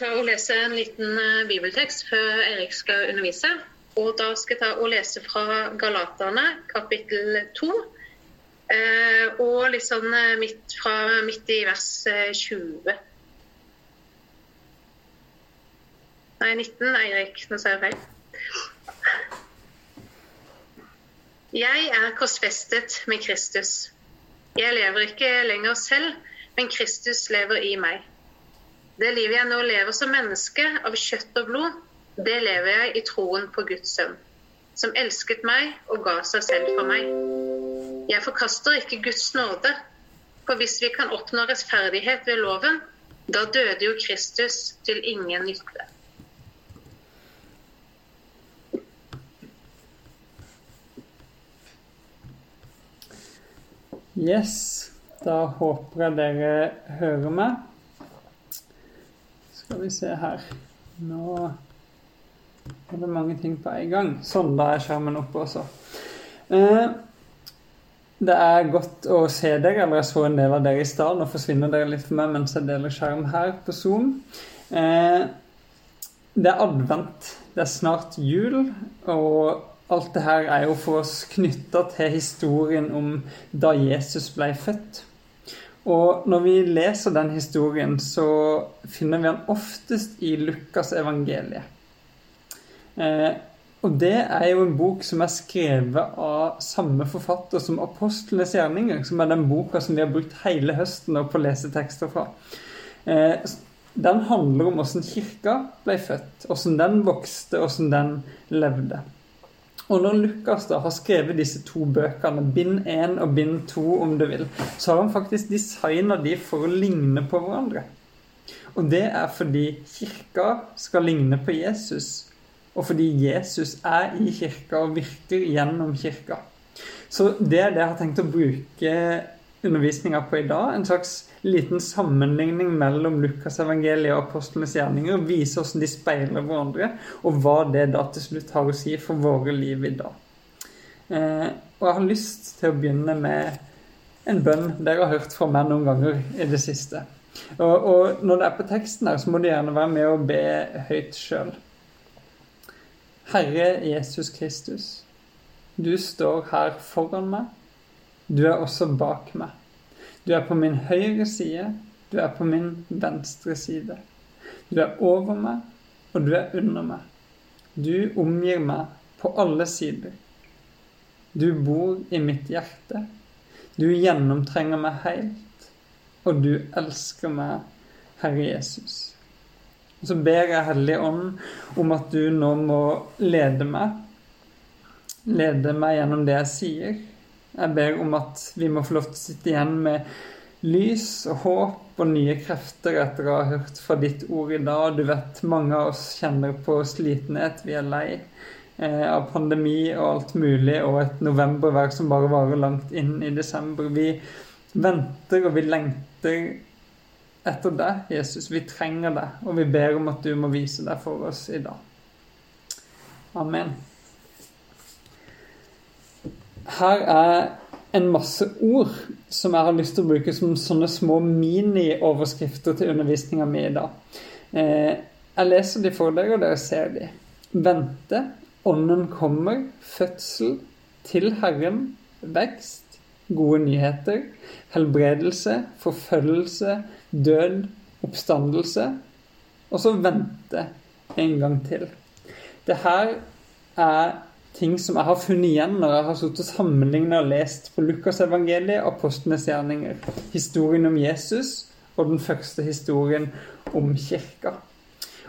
ta og lese en liten eh, bibeltekst før Erik skal undervise. Og da skal jeg ta og lese fra Galaterne, kapittel 2. Eh, og litt sånn eh, midt, fra midt i vers 20. Nei, 19, Eirik. Nå sa jeg feil. Jeg er korsfestet med Kristus. Jeg lever ikke lenger selv, men Kristus lever i meg. Det livet jeg nå lever som menneske, av kjøtt og blod, det lever jeg i troen på Guds sønn, som elsket meg og ga seg selv for meg. Jeg forkaster ikke Guds nåde, for hvis vi kan oppnå rettferdighet ved loven, da døde jo Kristus til ingen nytte. Yes, da håper jeg dere hører meg. Skal vi se her Nå er det mange ting på en gang. Sånn, da er skjermen oppe også. Eh, det er godt å se dere. Eller jeg så en del av dere i stad. Nå forsvinner dere litt for meg mens jeg deler skjerm her på Zoom. Eh, det er advent. Det er snart jul. Og alt det her er jo for oss knytta til historien om da Jesus ble født. Og når vi leser den historien, så finner vi den oftest i Lukas evangeliet. Eh, og det er jo en bok som er skrevet av samme forfatter som 'Apostlenes gjerninger', som er den boka som vi har brukt hele høsten på å lese tekster fra. Eh, den handler om åssen kirka ble født, åssen den vokste, åssen den levde. Og når Lukas da har skrevet disse to bøkene, bind 1 og bind 2 om du vil, så har han faktisk designa de for å ligne på hverandre. Og det er fordi kirka skal ligne på Jesus, og fordi Jesus er i kirka og virker gjennom kirka. Så det er det jeg har tenkt å bruke undervisninga på i dag. En slags liten sammenligning mellom Lukasevangeliet og apostlenes gjerninger. Vise hvordan de speiler hverandre, og hva det da til slutt har å si for våre liv i dag. Eh, og jeg har lyst til å begynne med en bønn dere har hørt fra meg noen ganger i det siste. Og, og når det er på teksten her, så må du gjerne være med og be høyt sjøl. Herre Jesus Kristus, du står her foran meg. Du er også bak meg. Du er på min høyre side, du er på min venstre side. Du er over meg, og du er under meg. Du omgir meg på alle sider. Du bor i mitt hjerte. Du gjennomtrenger meg helt, og du elsker meg, Herre Jesus. Og så ber jeg Hellige Ånd om at du nå må lede meg. Lede meg gjennom det jeg sier jeg ber om at vi må få lov til å sitte igjen med lys og håp og nye krefter etter å ha hørt fra ditt ord i dag. Du vet, mange av oss kjenner på slitenhet. Vi er lei eh, av pandemi og alt mulig, og et novembervær som bare varer langt inn i desember. Vi venter og vi lengter etter deg, Jesus. Vi trenger deg, og vi ber om at du må vise deg for oss i dag. Amen. Her er en masse ord som jeg har lyst til å bruke som sånne små mini-overskrifter til undervisninga mi i dag. Eh, jeg leser de for dere, og dere ser de. Vente, Ånden kommer, fødsel, til Herren, vekst, gode nyheter, helbredelse, forfølgelse, død, oppstandelse. Og så vente en gang til. Det her er ting som jeg har funnet igjen når jeg har sittet og og lest på Lukasevangeliet apostlenes gjerninger. Historien om Jesus og den første historien om kirka.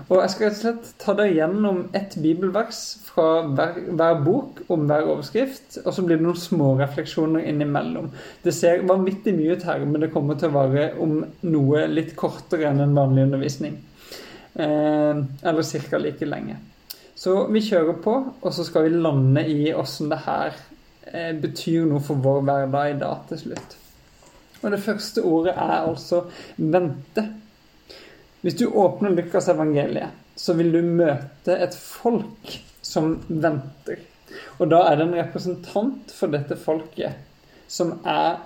Og Jeg skal rett og slett ta deg gjennom ett bibelvers fra hver, hver, bok om hver overskrift, og så blir det noen små refleksjoner innimellom. Det ser vanvittig mye ut her, men det kommer til å være om noe litt kortere enn en vanlig undervisning. Eh, eller ca. like lenge. Så vi kjører på, og så skal vi lande i åssen det her eh, betyr noe for vår hverdag i dag til slutt. Og det første ordet er altså 'vente'. Hvis du åpner Lukas evangeliet, så vil du møte et folk som venter. Og da er det en representant for dette folket som er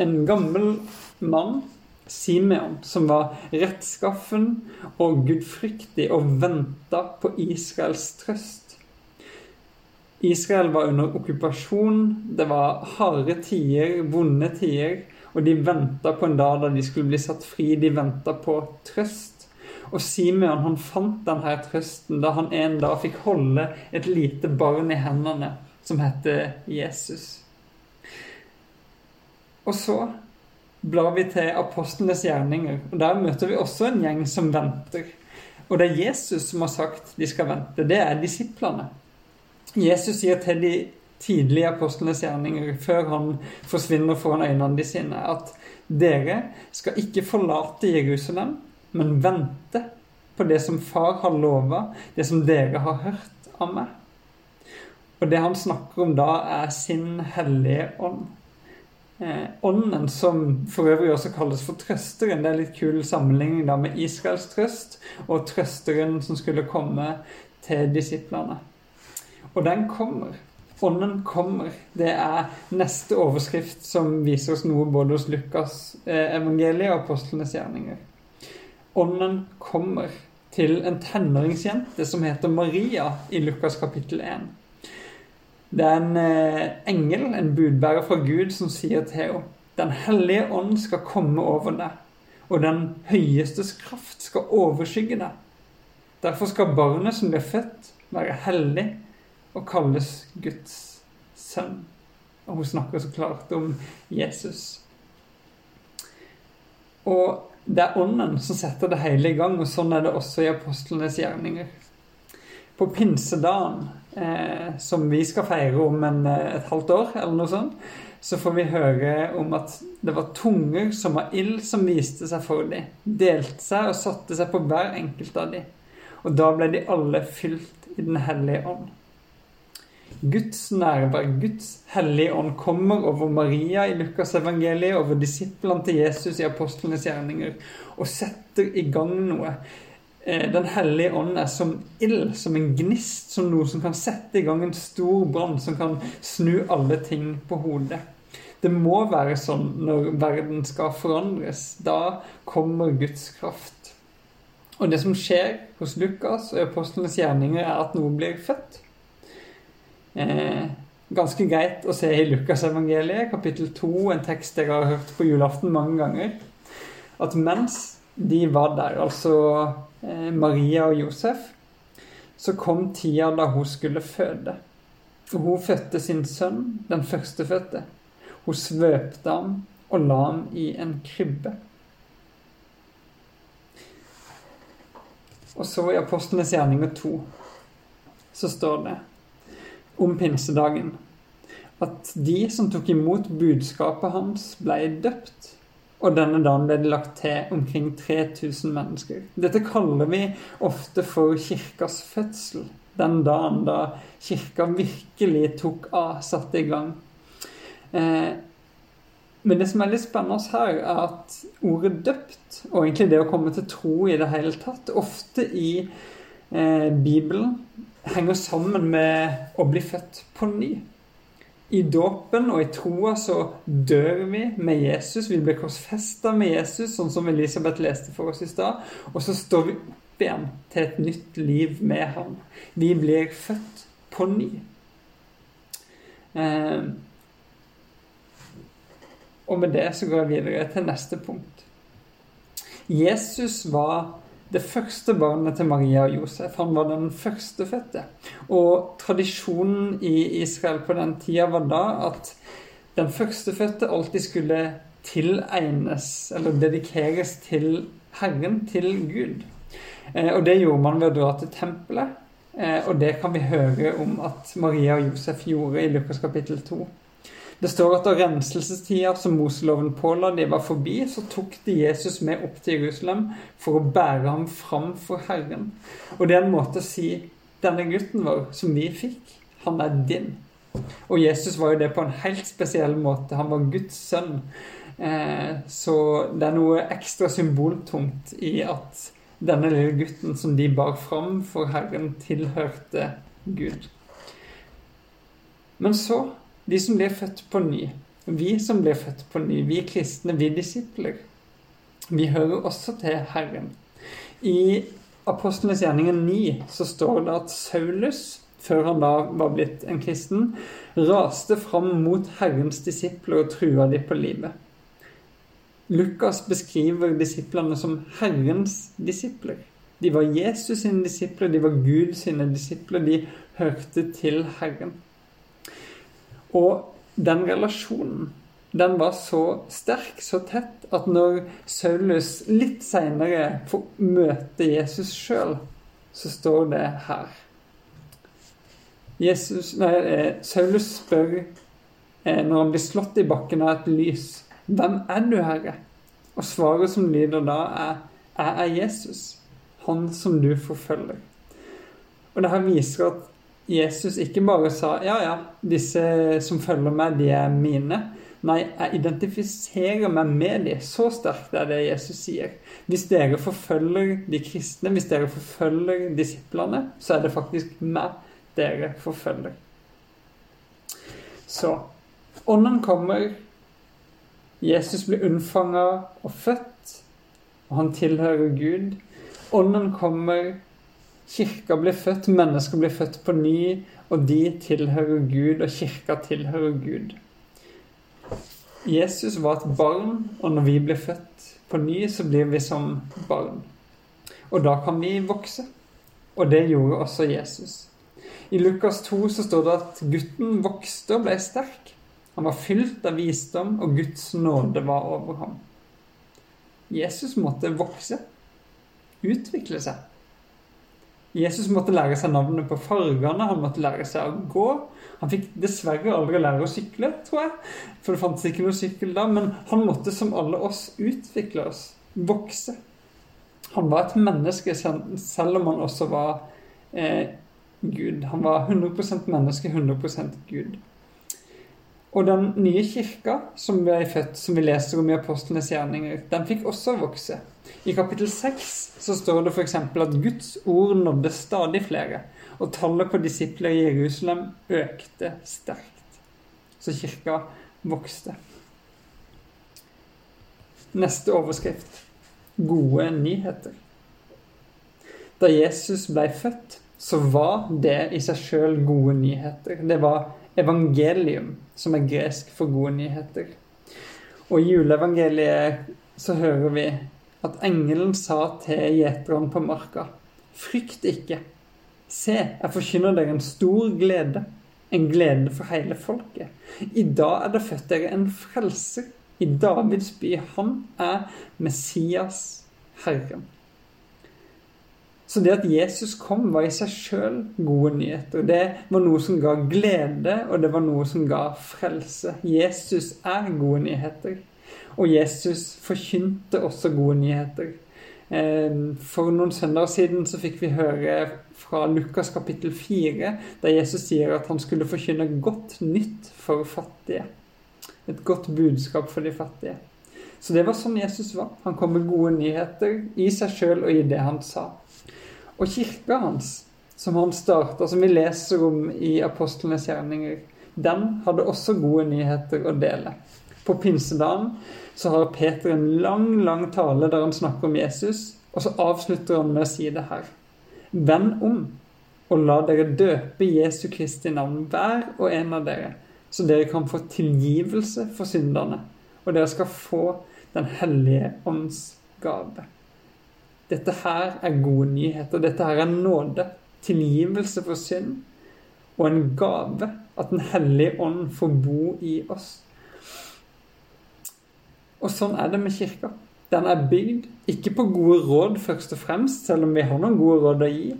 en gammel mann, Simeon, som var rettskaffen og gudfryktig og venta på Israels trøst. Israel var under okkupasjon, det var harde tider, vonde tider, og de venta på en dag da de skulle bli satt fri. De venta på trøst. Og Simeon han fant denne trøsten da han en dag fikk holde et lite barn i hendene som heter Jesus. Og så blar vi til apostlenes gjerninger, og der møter vi også en gjeng som venter. Og det er Jesus som har sagt de skal vente. Det er disiplene. Jesus sier til de tidlige apostlenes gjerninger, før han forsvinner foran øynene sine, at dere skal ikke forlate Jerusalem, men vente på det som far har lova, det som dere har hørt av meg. Og det han snakker om da, er sin hellige ånd. Eh, ånden, som for øvrig også kalles for trøsteren. Det er litt kul sammenligning da med Israels trøst og trøsteren som skulle komme til disiplene. Og den kommer. Ånden kommer. Det er neste overskrift som viser oss noe både hos Lukas eh, evangeliet og apostlenes gjerninger. Ånden kommer til en tenåringsjente som heter Maria i Lukas kapittel 1. Det er en eh, engel, en budbærer fra Gud, som sier til henne Den hellige ånd skal komme over deg, og den høyestes kraft skal overskygge deg. Derfor skal barnet som blir født, være hellig og kalles Guds sønn. Og hun snakker så klart om Jesus. Og det er Ånden som setter det hele i gang, og sånn er det også i apostlenes gjerninger. På pinsedagen eh, som vi skal feire om en, eh, et halvt år, eller noe sånt, så får vi høre om at det var tunger som var ild som viste seg for dem, delte seg og satte seg på hver enkelt av dem. Og da ble de alle fylt i Den hellige ånd. Guds nærvær, Guds hellige ånd, kommer over Maria i Lukas evangeliet, over disiplene til Jesus i apostlenes gjerninger, og setter i gang noe Den hellige ånd er som ild, som en gnist, som noe som kan sette i gang en stor brann, som kan snu alle ting på hodet. Det må være sånn når verden skal forandres. Da kommer Guds kraft. Og det som skjer hos Lukas og i apostlenes gjerninger, er at noe blir født. Eh, ganske greit å se i Lukasevangeliet, kapittel 2, en tekst dere har hørt på julaften mange ganger, at mens de var der, altså Eh, Maria og Josef, så kom tida da hun skulle føde. Og hun fødte sin sønn, den førstefødte. Hun svøpte ham og la ham i en krybbe. Og så i Apostlenes gjerninger 2 så står det om pinsedagen at de som tok imot budskapet hans, ble døpt. Og denne dagen ble det lagt til omkring 3000 mennesker. Dette kaller vi ofte for kirkas fødsel. Den dagen da kirka virkelig tok av, satte i gang. Eh, men det som er litt spennende her, er at ordet 'døpt', og egentlig det å komme til tro i det hele tatt, ofte i eh, Bibelen henger sammen med å bli født på ny. I dåpen og i troa så dør vi med Jesus. Vi blir korsfesta med Jesus, sånn som Elisabeth leste for oss i stad. Og så står vi opp igjen til et nytt liv med ham. Vi blir født på ny. Eh, og med det så går jeg videre til neste punkt. Jesus var det første barnet til Maria og Josef. Han var den førstefødte. Og tradisjonen i Israel på den tida var da at den førstefødte alltid skulle tilegnes, eller dedikeres til Herren, til Gud. Eh, og det gjorde man ved å dra til tempelet. Eh, og det kan vi høre om at Maria og Josef gjorde i Lukas kapittel 2. Det står at da renselsestida som Moseloven påla de var forbi, så tok de Jesus med opp til Jerusalem for å bære ham fram for Herren. Og det er en måte å si denne gutten vår, som vi fikk, han er din. Og Jesus var jo det på en helt spesiell måte. Han var Guds sønn. Eh, så det er noe ekstra symboltungt i at denne lille gutten som de bar fram for Herren, tilhørte Gud. Men så de som blir født på ny, vi som blir født på ny, vi kristne, vi disipler, Vi hører også til Herren. I Apostlenes gjerninger 9 så står det at Saulus, før han da var blitt en kristen, raste fram mot Herrens disipler og trua dem på livet. Lukas beskriver disiplene som Herrens disipler. De var Jesus sine disipler, de var Gud sine disipler. De hørte til Herren. Og den relasjonen den var så sterk, så tett, at når Saulus litt seinere får møte Jesus sjøl, så står det her Jesus, nei, eh, Saulus spør eh, når han blir slått i bakken av et lys, 'Hvem er du, Herre?' Og svaret som lyder da, er 'Jeg er Jesus, han som du forfølger'. Og det her viser at Jesus ikke bare sa 'Ja, ja, disse som følger meg, de er mine'. Nei, jeg identifiserer meg med dem. Så sterkt er det Jesus sier. Hvis dere forfølger de kristne, hvis dere forfølger disiplene, så er det faktisk meg dere forfølger. Så Ånden kommer. Jesus blir unnfanga og født, og han tilhører Gud. Ånden kommer. Kirka blir født, mennesker blir født på ny, og de tilhører Gud, og kirka tilhører Gud. Jesus var et barn, og når vi blir født på ny, så blir vi som barn. Og da kan vi vokse. Og det gjorde også Jesus. I Lukas 2 så står det at gutten vokste og ble sterk. Han var fylt av visdom, og Guds nåde var over ham. Jesus måtte vokse. Utvikle seg. Jesus måtte lære seg navnet på fargene, han måtte lære seg å gå. Han fikk dessverre aldri lære å sykle, tror jeg, for det fantes ikke noe sykkel da. Men han måtte, som alle oss, utvikle oss, vokse. Han var et menneske, selv om han også var eh, Gud. Han var 100% menneske, 100% Gud. Og den nye kirka som ble født, som vi leser om i apostlenes gjerninger, den fikk også vokse. I kapittel 6 så står det f.eks. at Guds ord nådde stadig flere, og tallet på disipler i Jerusalem økte sterkt. Så kirka vokste. Neste overskrift gode nyheter. Da Jesus ble født, så var det i seg sjøl gode nyheter. Det var evangelium, som er gresk for gode nyheter. Og i juleevangeliet så hører vi at engelen sa til gjeteren på marka, frykt ikke. Se, jeg forkynner dere en stor glede, en glede for hele folket. I dag er det født dere en frelser. I Davids by. Han er Messias, Herren. Så det at Jesus kom, var i seg sjøl gode nyheter. Det var noe som ga glede, og det var noe som ga frelse. Jesus er gode nyheter. Og Jesus forkynte også gode nyheter. Eh, for noen søndager siden så fikk vi høre fra Lukas kapittel 4, der Jesus sier at han skulle forkynne godt nytt for fattige. Et godt budskap for de fattige. Så det var sånn Jesus var. Han kom med gode nyheter i seg sjøl og i det han sa. Og kirka hans, som han starta, som vi leser om i apostlenes gjerninger, den hadde også gode nyheter å dele. På pinsedagen så har Peter en lang, lang tale der han snakker om Jesus, og så avslutter han med å si det her. Vend om og la dere døpe Jesu Kristi navn, hver og en av dere, så dere kan få tilgivelse for synderne, og dere skal få Den hellige ånds gave. Dette her er gode nyheter. Dette her er nåde. Tilgivelse for synd. Og en gave. At Den hellige ånd får bo i oss. Og sånn er det med kirka. Den er bygd ikke på gode råd først og fremst, selv om vi har noen gode råd å gi.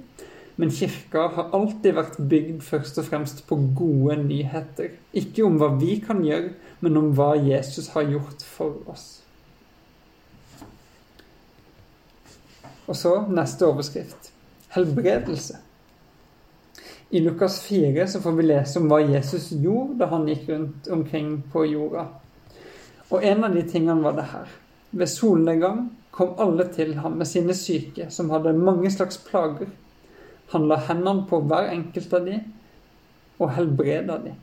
Men kirka har alltid vært bygd først og fremst på gode nyheter. Ikke om hva vi kan gjøre, men om hva Jesus har gjort for oss. Og så neste overskrift. Helbredelse. I Lukas 4 så får vi lese om hva Jesus gjorde da han gikk rundt omkring på jorda. Og en av de tingene var det her. Ved solnedgang kom alle til ham med sine syke, som hadde mange slags plager. Han la hendene på hver enkelt av de, og helbreda de.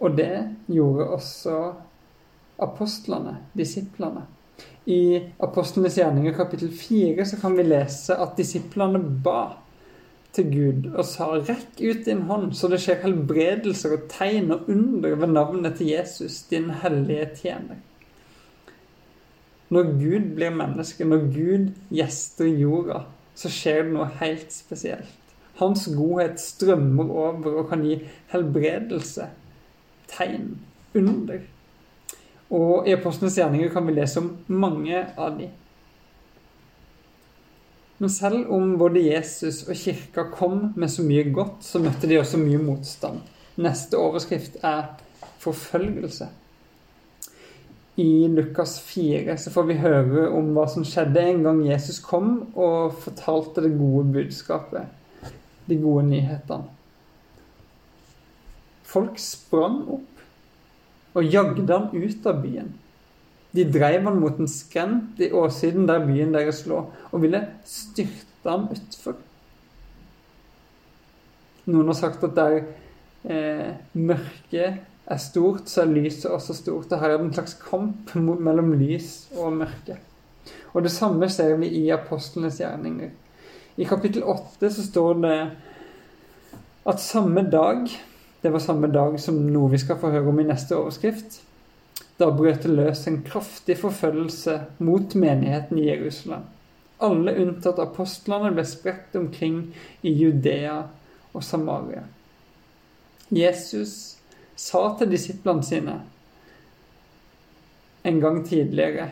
Og det gjorde også apostlene, disiplene. I Apostlenes gjerninger kapittel 4 så kan vi lese at disiplene ba til Gud og sa 'rekk ut din hånd', så det skjer helbredelser og tegn og under ved navnet til Jesus, din hellige tjener. Når Gud blir menneske, når Gud gjester jorda, så skjer det noe helt spesielt. Hans godhet strømmer over og kan gi helbredelse, tegn, under. Og i Apostlenes gjerninger kan vi lese om mange av de. Men selv om både Jesus og kirka kom med så mye godt, så møtte de også mye motstand. Neste overskrift er forfølgelse. I Lukas 4 så får vi høre om hva som skjedde en gang Jesus kom og fortalte det gode budskapet, de gode nyhetene. Folk sprang opp og jagde ham ut av byen. De dreiv han mot en skrent i åsiden der byen deres lå, og ville styrte ham utfor. Noen har sagt at der eh, mørket er stort, så er lyset også stort. Og her er det en slags kamp mellom lys og mørke. Og det samme ser vi i apostlenes gjerninger. I kapittel 8 så står det at samme dag det var samme dag som noe vi skal få høre om i neste overskrift. Da brøt det løs en kraftig forfølgelse mot menigheten i Jerusalem. Alle unntatt apostlene ble spredt omkring i Judea og Samaria. Jesus sa til disiplene sine en gang tidligere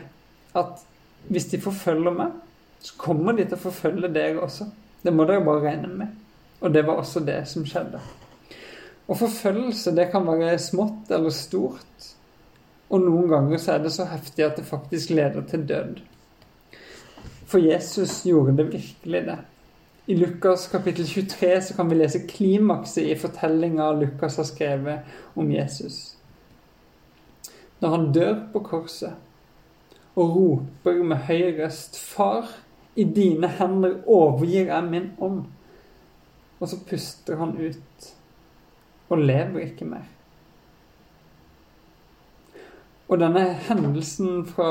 at hvis de forfølger meg, så kommer de til å forfølge dere også. Det må dere bare regne med. Og det var også det som skjedde. Og forfølgelse, det kan være smått eller stort. Og noen ganger så er det så heftig at det faktisk leder til død. For Jesus gjorde det virkelig det. I Lukas kapittel 23 så kan vi lese klimakset i fortellinga Lukas har skrevet om Jesus. Når han dør på korset og roper med høy røst 'Far, i dine hender overgir jeg min ånd'. Og så puster han ut og lever ikke mer. Og denne hendelsen fra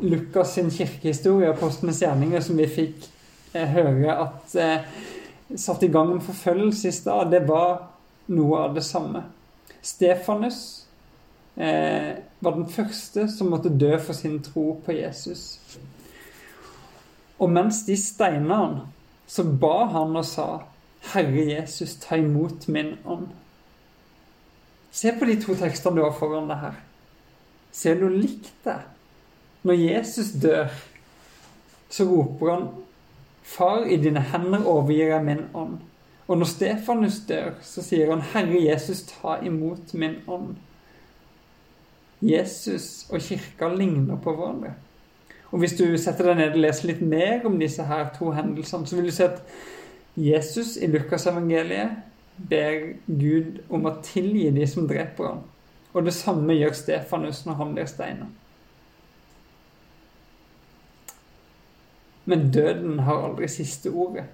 Lukas sin kirkehistorie, apostlenes gjerninger, som vi fikk eh, høre at eh, satte i gang en forfølgelse i stad, det var noe av det samme. Stefanus eh, var den første som måtte dø for sin tro på Jesus. Og mens de steina han, så ba han og sa Herre Jesus, ta imot min ånd. Se på de to tekstene du har foran deg her. Ser du likt det? Når Jesus dør, så roper han Far, i dine hender overgir jeg min ånd. Og når Stefanus dør, så sier han Herre Jesus, ta imot min ånd. Jesus og kirka ligner på hverandre. Og Hvis du setter deg ned og leser litt mer om disse her to hendelsene, så vil du se at Jesus i Lukasevangeliet ber Gud om å tilgi de som dreper ham. Og det samme gjør Stefanus når han blir steina. Men døden har aldri siste ordet.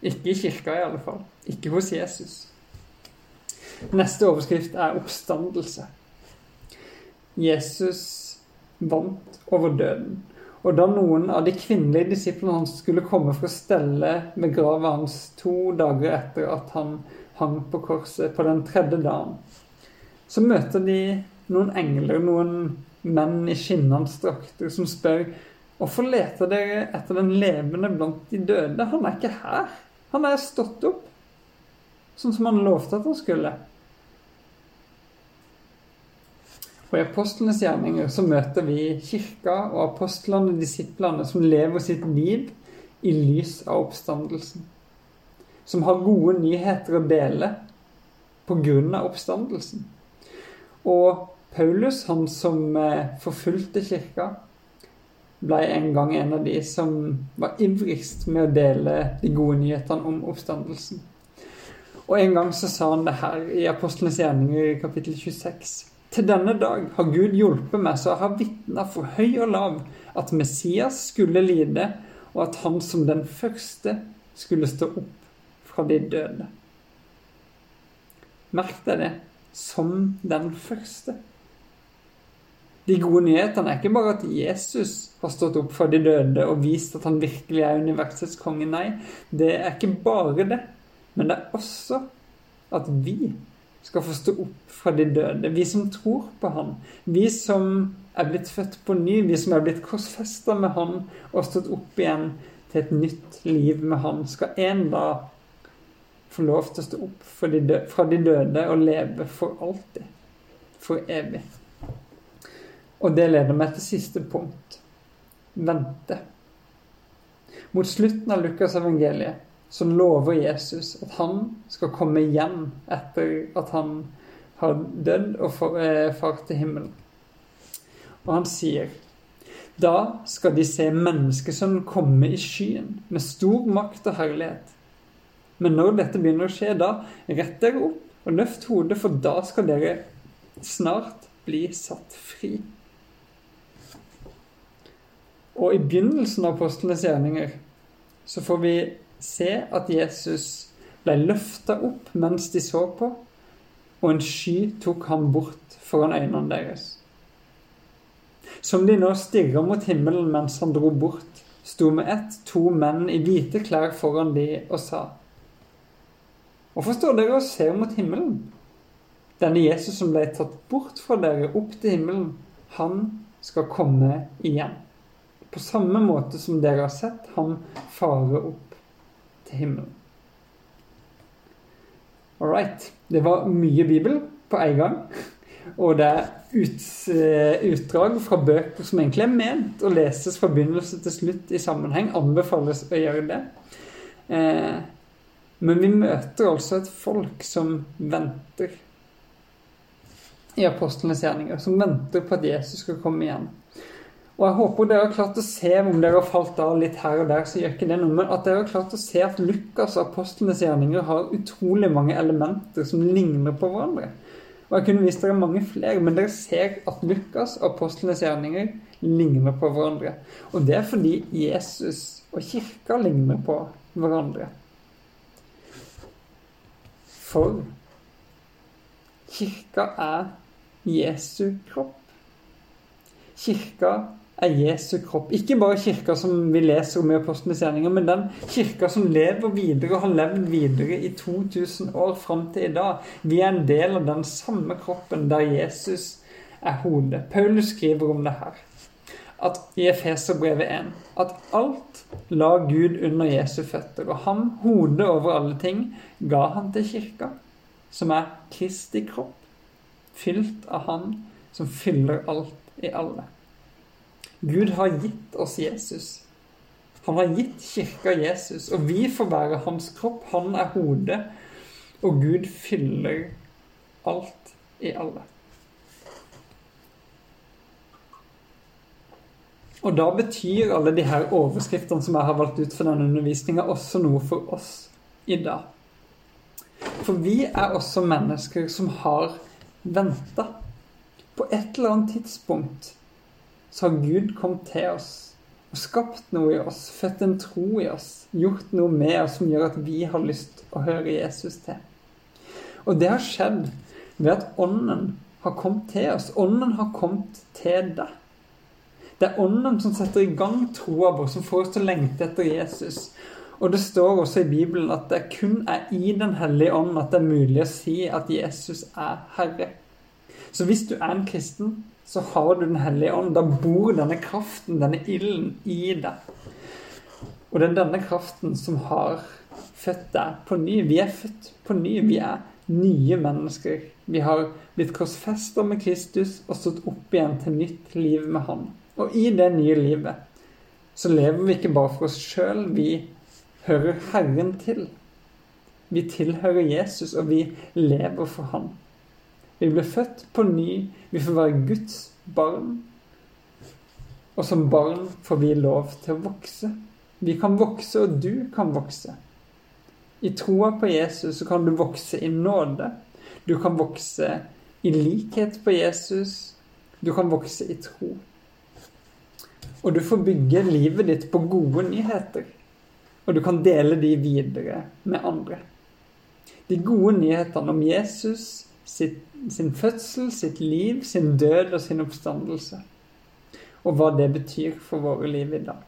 Ikke i kirka, i alle fall. Ikke hos Jesus. Neste overskrift er oppstandelse. Jesus vant over døden. Og da noen av de kvinnelige disiplene hans skulle komme for å stelle med graven hans to dager etter at han hang på korset på den tredje dagen, så møter de noen engler, noen menn i skinnende drakter, som spør Hvorfor leter dere etter den levende blant de døde? Han er ikke her. Han er stått opp, sånn som han lovte at han skulle. Og I apostlenes gjerninger så møter vi kirka og apostlene og disiplene som lever sitt liv i lys av oppstandelsen. Som har gode nyheter å dele pga. oppstandelsen. Og Paulus, han som eh, forfulgte kirka, ble en gang en av de som var ivrigst med å dele de gode nyhetene om oppstandelsen. Og en gang så sa han det her i Apostlenes gjerninger i kapittel 26. Til denne dag har Gud hjulpet meg så jeg har vitna for høy og lav at Messias skulle lide, og at han som den første skulle stå opp fra de døde. Merk deg det som den første. De gode nyhetene er ikke bare at Jesus har stått opp fra de døde og vist at han virkelig er universets konge. Nei, det er ikke bare det. Men det er også at vi skal få stå opp fra de døde. Vi som tror på han. Vi som er blitt født på ny. Vi som er blitt korsfesta med han og stått opp igjen til et nytt liv med han, skal en dag få lov til å stå opp fra de døde og leve for alltid. For evig. Og det leder meg til siste punkt. Vente. Mot slutten av Lukas evangeliet så lover Jesus at han skal komme hjem etter at han har dødd og eh, fart til himmelen. Og han sier da skal de se menneskesønnen komme i skyen med stor makt og herlighet. Men når dette begynner å skje, da rett dere opp og løft hodet, for da skal dere snart bli satt fri. Og i begynnelsen av apostlenes gjerninger så får vi se at Jesus ble løfta opp mens de så på, og en sky tok ham bort foran øynene deres. Som de nå stirra mot himmelen mens han dro bort, sto med ett to menn i hvite klær foran de og sa:" Hvorfor står dere og ser mot himmelen? Denne Jesus som ble tatt bort fra dere opp til himmelen, han skal komme igjen. På samme måte som dere har sett ham fare opp til himmelen. All right. Det var mye Bibel på en gang. Og det er ut, eh, utdrag fra bøker som egentlig er ment å leses fra begynnelse til slutt i sammenheng. Anbefales å gjøre det. Eh, men vi møter altså et folk som venter i apostlenes gjerninger. Som venter på at Jesus skal komme igjen. Og jeg håper dere har klart å se, om dere har falt av litt her og der, så gjør ikke det noe, men at dere har klart å se at Lukas og apostlenes gjerninger har utrolig mange elementer som ligner på hverandre. Og jeg kunne vist dere mange flere, men dere ser at Lukas og apostlenes gjerninger ligner på hverandre. Og det er fordi Jesus og kirka ligner på hverandre. For kirka er Jesu kropp. Kirka er Jesu kropp. Ikke bare kirka som vi leser om i Apostlenes gjerninger, men den kirka som lever videre og har levd videre i 2000 år fram til i dag. Vi er en del av den samme kroppen der Jesus er hodet. Paulus skriver om det her. At I Efeserbrevet 1 at alt la Gud under Jesu føtter, og ham, hodet over alle ting, ga han til kirka, som er Kristi kropp, fylt av Han som fyller alt i alle. Gud har gitt oss Jesus. Han har gitt kirka Jesus, og vi får være hans kropp. Han er hodet, og Gud fyller alt i alle. Og da betyr alle de her overskriftene som jeg har valgt ut for denne undervisninga, også noe for oss i dag. For vi er også mennesker som har venta. På et eller annet tidspunkt så har Gud kommet til oss og skapt noe i oss, født en tro i oss, gjort noe med oss som gjør at vi har lyst å høre Jesus til. Og det har skjedd ved at Ånden har kommet til oss. Ånden har kommet til deg. Det er Ånden som setter i gang troa vår, som får oss til å lengte etter Jesus. Og det står også i Bibelen at det kun er i Den hellige ånd at det er mulig å si at Jesus er Herre. Så hvis du er en kristen, så har du Den hellige ånd. Da bor denne kraften, denne ilden, i deg. Og det er denne kraften som har født deg på ny. Vi er født på ny. Vi er nye mennesker. Vi har blitt korsfesta med Kristus og stått opp igjen til nytt liv med Han. Og i det nye livet så lever vi ikke bare for oss sjøl. Vi hører Herren til. Vi tilhører Jesus, og vi lever for Han. Vi blir født på ny. Vi får være Guds barn. Og som barn får vi lov til å vokse. Vi kan vokse, og du kan vokse. I troa på Jesus så kan du vokse i nåde. Du kan vokse i likhet på Jesus. Du kan vokse i tro. Og du får bygge livet ditt på gode nyheter. Og du kan dele de videre med andre. De gode nyhetene om Jesus sitt, sin fødsel, sitt liv, sin død og sin oppstandelse. Og hva det betyr for våre liv i dag.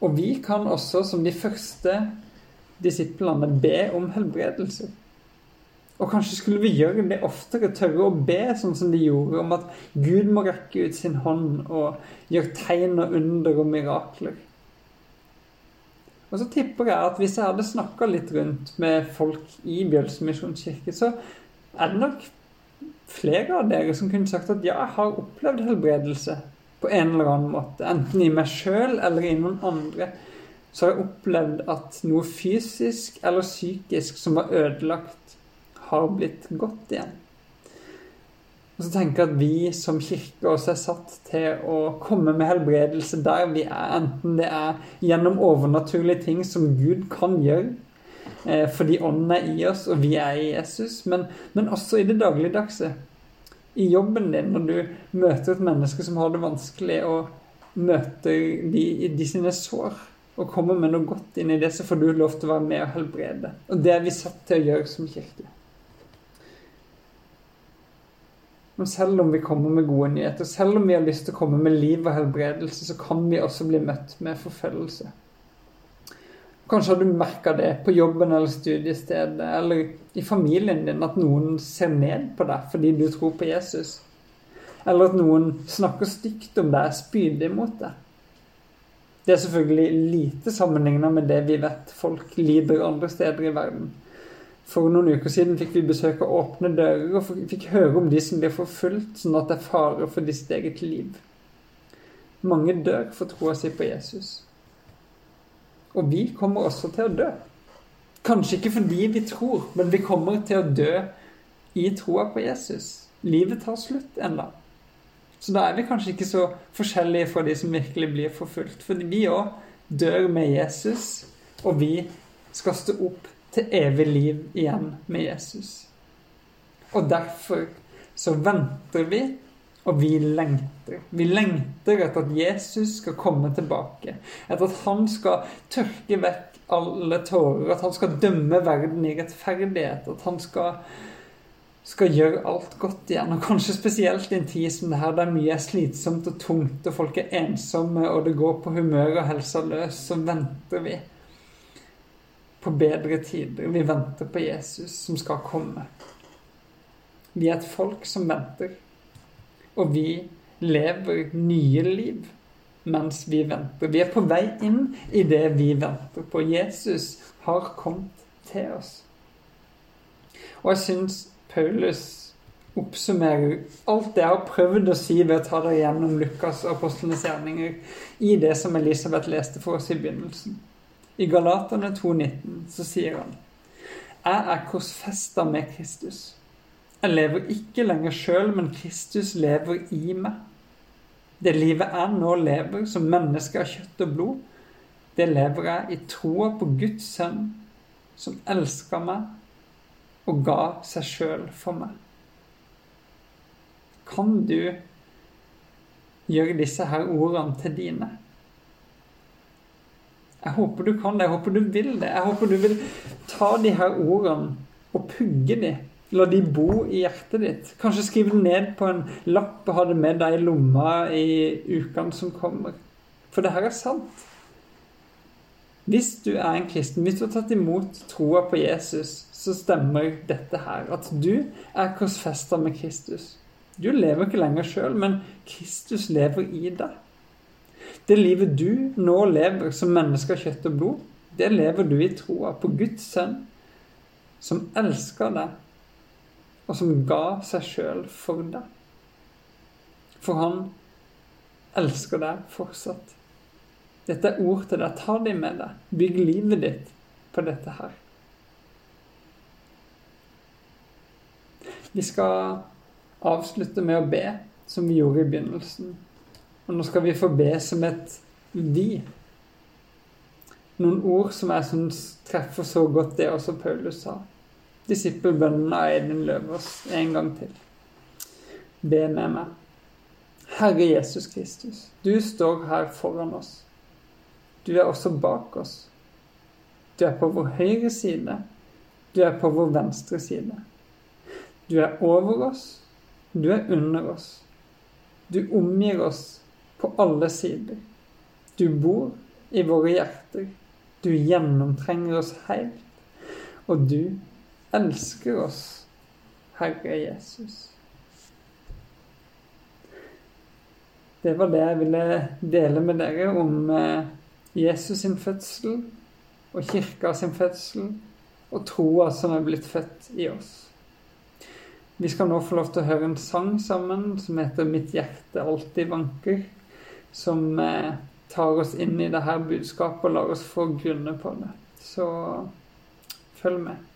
Og vi kan også, som de første disiplene, be om helbredelse. Og kanskje skulle vi gjøre det oftere, tørre å be sånn som de gjorde, om at Gud må rekke ut sin hånd og gjøre tegn og under og mirakler. Og så tipper jeg at hvis jeg hadde snakka litt rundt med folk i Bjølsen misjonskirke, så er det nok flere av dere som kunne sagt at ja, jeg har opplevd helbredelse på en eller annen måte. Enten i meg sjøl eller i noen andre. Så har jeg opplevd at noe fysisk eller psykisk som var ødelagt, har blitt godt igjen. Og så tenker jeg at vi som kirke også er satt til å komme med helbredelse der vi er, enten det er gjennom overnaturlige ting som Gud kan gjøre, eh, fordi Ånden er i oss og vi er i Jesus, men, men også i det dagligdagse i jobben din, når du møter et menneske som har det vanskelig, og møter de, de sine sår, og kommer med noe godt inn i det, så får du lov til å være med og helbrede. Og det er vi satt til å gjøre som kirke. Men selv om vi kommer med gode nyheter, selv om vi har lyst til å komme med liv og helbredelse, så kan vi også bli møtt med forfølgelse. Kanskje har du merka det på jobben eller studiestedet eller i familien din, at noen ser ned på deg fordi du tror på Jesus. Eller at noen snakker stygt om deg, spydig mot deg. Det er selvfølgelig lite sammenligna med det vi vet folk lider andre steder i verden. For noen uker siden fikk vi besøk av Åpne dører og fikk høre om de som blir forfulgt, sånn at det er fare for de sitt eget liv. Mange dør for troa si på Jesus. Og vi kommer også til å dø. Kanskje ikke fordi vi tror, men vi kommer til å dø i troa på Jesus. Livet tar slutt ennå. Så da er vi kanskje ikke så forskjellige fra de som virkelig blir forfulgt. For vi òg dør med Jesus, og vi skal stå opp til evig liv igjen med Jesus. Og derfor så venter vi og vi lengter. Vi lengter etter at Jesus skal komme tilbake. Etter at han skal tørke vekk alle tårer. At han skal dømme verden i rettferdighet. At han skal, skal gjøre alt godt igjen. Og kanskje spesielt i en tid som det her, der mye er slitsomt og tungt, og folk er ensomme, og det går på humør og helsa løs, så venter vi på bedre tider. Vi venter på Jesus som skal komme. Vi er et folk som venter. Og vi lever nye liv mens vi venter. Vi er på vei inn i det vi venter på. Jesus har kommet til oss. Og jeg syns Paulus oppsummerer alt det jeg har prøvd å si ved å ta det gjennom Lukas og apostlenes gjerninger, i det som Elisabeth leste for oss i begynnelsen. I Galaterne 2,19 så sier han Jeg er korsfesta med Kristus. Jeg lever ikke lenger sjøl, men Kristus lever i meg. Det livet jeg nå lever som menneske av kjøtt og blod, det lever jeg i troa på Guds sønn, som elska meg og ga seg sjøl for meg. Kan du gjøre disse her ordene til dine? Jeg håper du kan det. Jeg håper du vil det. Jeg håper du vil ta de her ordene og pugge de La de bo i hjertet ditt. Kanskje skrive det ned på en lapp og ha det med deg i lomma i ukene som kommer. For det her er sant. Hvis du er en kristen, hvis du har tatt imot troa på Jesus, så stemmer dette her. At du er korsfesta med Kristus. Du lever ikke lenger sjøl, men Kristus lever i deg. Det livet du nå lever som menneske av kjøtt og blod, det lever du i troa på Guds sønn, som elsker deg og som ga seg sjøl for deg. For han elsker deg fortsatt. Dette er ord til deg. Ta dem med deg. Bygg livet ditt på dette her. Vi skal avslutte med å be, som vi gjorde i begynnelsen. Og nå skal vi få be som et vi. Noen ord som jeg syns treffer så godt det også Paulus sa disippelbønnen av Eidin Løvås en gang til. Be med meg. Herre Jesus Kristus, du står her foran oss. Du er også bak oss. Du er på vår høyre side. Du er på vår venstre side. Du er over oss. Du er under oss. Du omgir oss på alle sider. Du bor i våre hjerter. Du gjennomtrenger oss helt. Og du elsker oss, Herre Jesus. Det var det jeg ville dele med dere om eh, Jesus sin fødsel og kirka sin fødsel og troa som er blitt født i oss. Vi skal nå få lov til å høre en sang sammen som heter 'Mitt hjerte alltid vanker', som eh, tar oss inn i det her budskapet og lar oss få grunner på det. Så følg med.